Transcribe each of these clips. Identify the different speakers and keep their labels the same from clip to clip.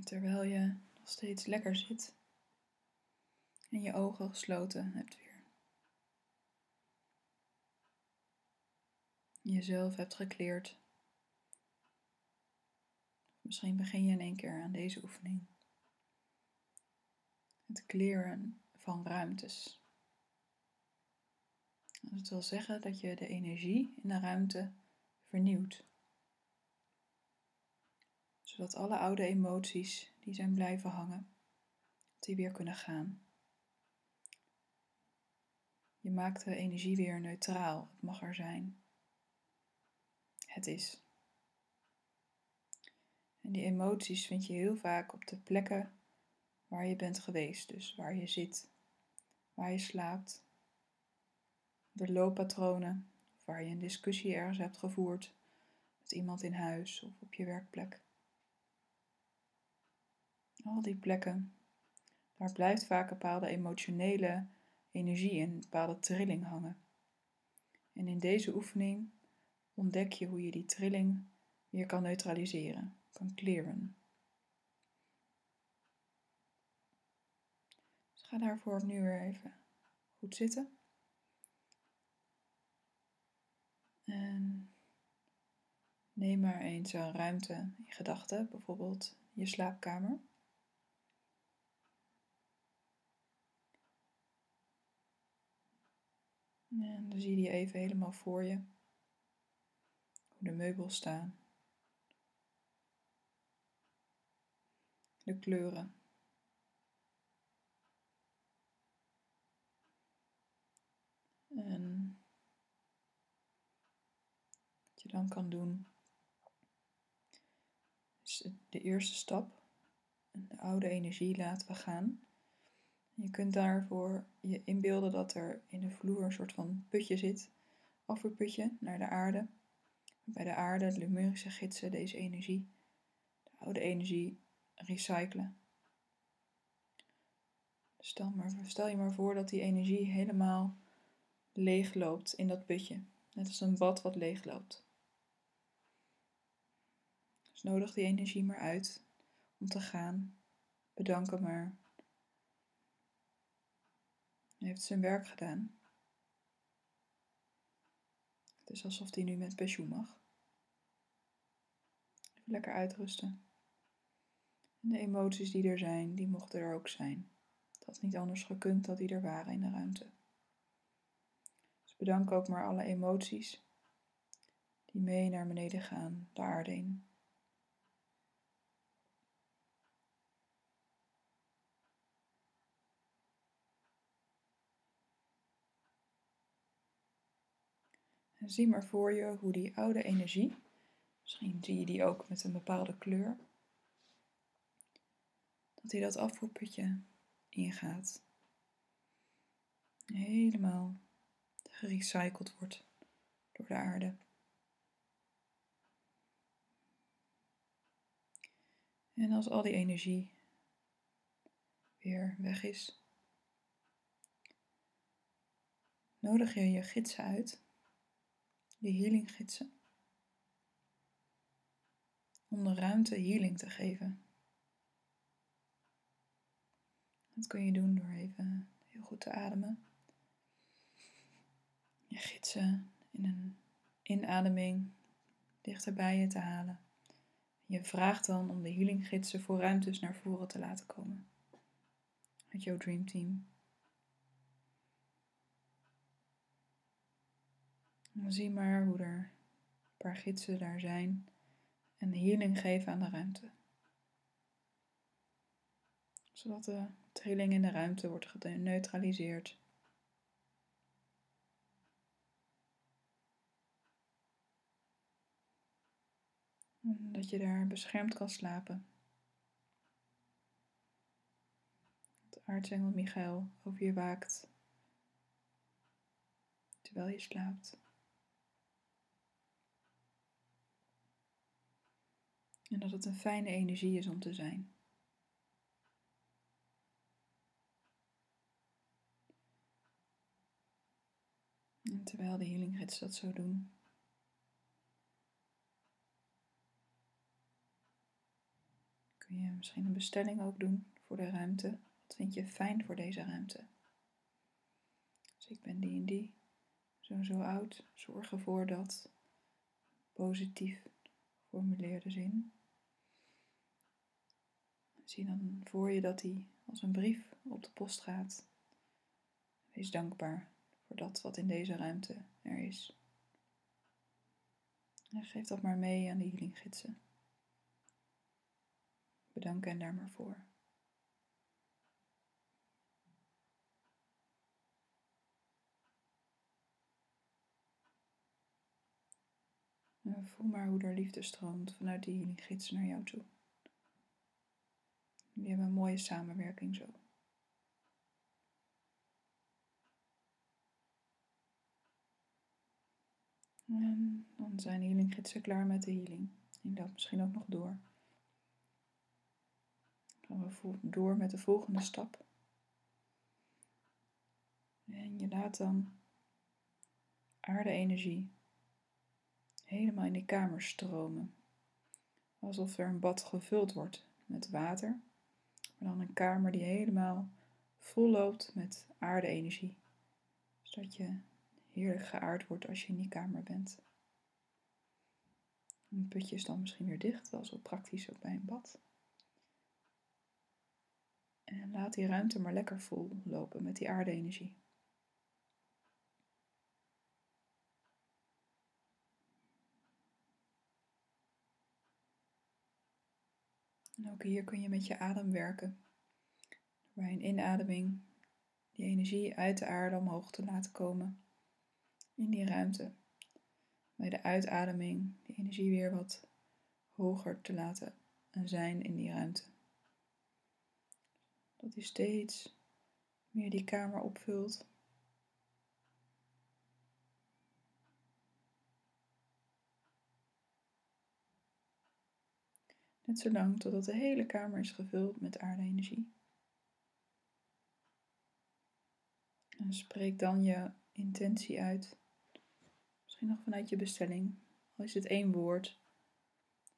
Speaker 1: Terwijl je nog steeds lekker zit en je ogen gesloten hebt weer. Jezelf hebt gekleerd. Misschien begin je in één keer aan deze oefening. Het kleren van ruimtes. Dat wil zeggen dat je de energie in de ruimte vernieuwt zodat alle oude emoties die zijn blijven hangen, die weer kunnen gaan. Je maakt de energie weer neutraal. Het mag er zijn. Het is. En die emoties vind je heel vaak op de plekken waar je bent geweest. Dus waar je zit, waar je slaapt. De looppatronen, waar je een discussie ergens hebt gevoerd met iemand in huis of op je werkplek. Al die plekken, daar blijft vaak een bepaalde emotionele energie en een bepaalde trilling hangen. En in deze oefening ontdek je hoe je die trilling weer kan neutraliseren, kan clearen. Dus ga daarvoor opnieuw weer even goed zitten. En neem maar eens een ruimte in gedachten, bijvoorbeeld je slaapkamer. En dan zie je die even helemaal voor je. Hoe de meubels staan. De kleuren. En wat je dan kan doen, is de eerste stap. De oude energie laten we gaan. Je kunt daarvoor je inbeelden dat er in de vloer een soort van putje zit, afvoerputje naar de aarde. Bij de aarde, de Lemurische gidsen, deze energie, de oude energie, recyclen. Stel, maar, stel je maar voor dat die energie helemaal leeg loopt in dat putje. Net als een bad wat leeg loopt. Dus nodig die energie maar uit om te gaan. Bedank hem maar hij heeft zijn werk gedaan. Het is alsof hij nu met pensioen mag. Even lekker uitrusten. En de emoties die er zijn, die mochten er ook zijn. Het had niet anders gekund dat die er waren in de ruimte. Dus bedank ook maar alle emoties die mee naar beneden gaan, de aarde in. En zie maar voor je hoe die oude energie, misschien zie je die ook met een bepaalde kleur, dat hij dat afvoerputje ingaat. Helemaal gerecycled wordt door de aarde. En als al die energie weer weg is, nodig je je gidsen uit je healing gidsen. Om de ruimte healing te geven. Dat kun je doen door even heel goed te ademen. Je gidsen in een inademing dichter bij je te halen. Je vraagt dan om de healing gidsen voor ruimtes naar voren te laten komen. Uit jouw dream Zie maar hoe er een paar gidsen daar zijn en healing geven aan de ruimte. Zodat de trilling in de ruimte wordt geneutraliseerd. Dat je daar beschermd kan slapen. Dat aartsengel Michael over je waakt terwijl je slaapt. En dat het een fijne energie is om te zijn. En terwijl de healing gids dat zo doen, kun je misschien een bestelling ook doen voor de ruimte. Wat vind je fijn voor deze ruimte? Dus ik ben die en die, zo zo oud. Zorg ervoor dat positief geformuleerde zin. Zie dan voor je dat die als een brief op de post gaat. Wees dankbaar voor dat wat in deze ruimte er is. En geef dat maar mee aan de healinggidsen. Bedank hen daar maar voor. En voel maar hoe er liefde stroomt vanuit die healinggidsen naar jou toe. Jullie hebben een mooie samenwerking zo. En dan zijn healinggidsen klaar met de healing. En loopt misschien ook nog door. Dan gaan we door met de volgende stap. En je laat dan aarde-energie helemaal in die kamer stromen. Alsof er een bad gevuld wordt met water. Maar dan een kamer die helemaal vol loopt met aarde-energie. Zodat je heerlijk geaard wordt als je in die kamer bent. Een putje is dan misschien weer dicht, wel zo praktisch ook bij een bad. En laat die ruimte maar lekker vol lopen met die aarde-energie. En ook hier kun je met je adem werken. Bij een inademing die energie uit de aarde omhoog te laten komen in die ruimte. Bij de uitademing die energie weer wat hoger te laten zijn in die ruimte. Dat die steeds meer die kamer opvult. Net zolang totdat de hele kamer is gevuld met aarde-energie. En spreek dan je intentie uit. Misschien nog vanuit je bestelling, al is het één woord,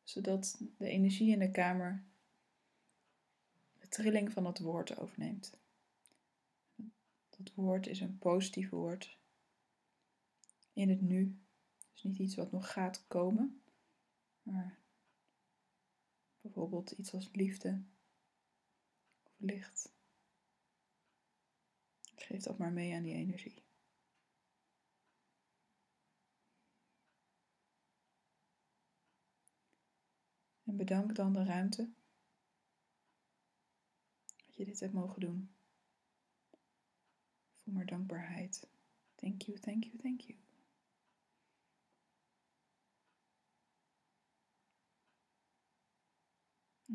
Speaker 1: zodat de energie in de kamer de trilling van het woord overneemt. Dat woord is een positief woord in het nu. Dus niet iets wat nog gaat komen, maar bijvoorbeeld iets als liefde of licht. Geef dat maar mee aan die energie. En bedank dan de ruimte dat je dit hebt mogen doen. Voel maar dankbaarheid. Thank you, thank you, thank you.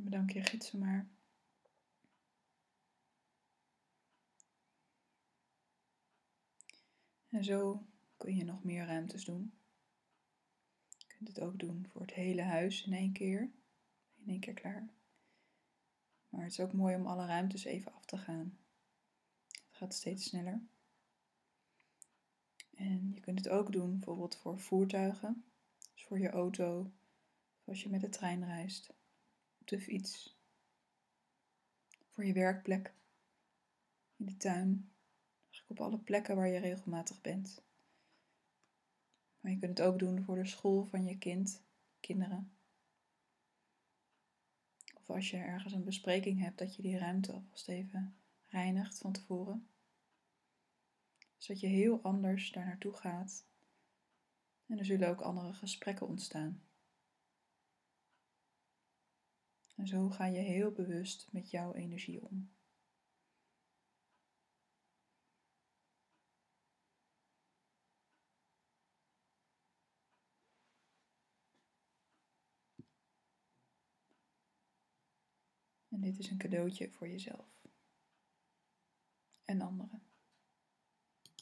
Speaker 1: Bedank je gidsen maar. En zo kun je nog meer ruimtes doen. Je kunt het ook doen voor het hele huis in één keer. In één keer klaar. Maar het is ook mooi om alle ruimtes even af te gaan. Het gaat steeds sneller. En je kunt het ook doen bijvoorbeeld voor voertuigen. Dus voor je auto, of als je met de trein reist, de fiets. Voor je werkplek, in de tuin, op alle plekken waar je regelmatig bent. Maar je kunt het ook doen voor de school van je kind, kinderen. Of als je ergens een bespreking hebt, dat je die ruimte alvast even reinigt van tevoren. Zodat je heel anders daar naartoe gaat. En er zullen ook andere gesprekken ontstaan. En zo ga je heel bewust met jouw energie om. En dit is een cadeautje voor jezelf en anderen.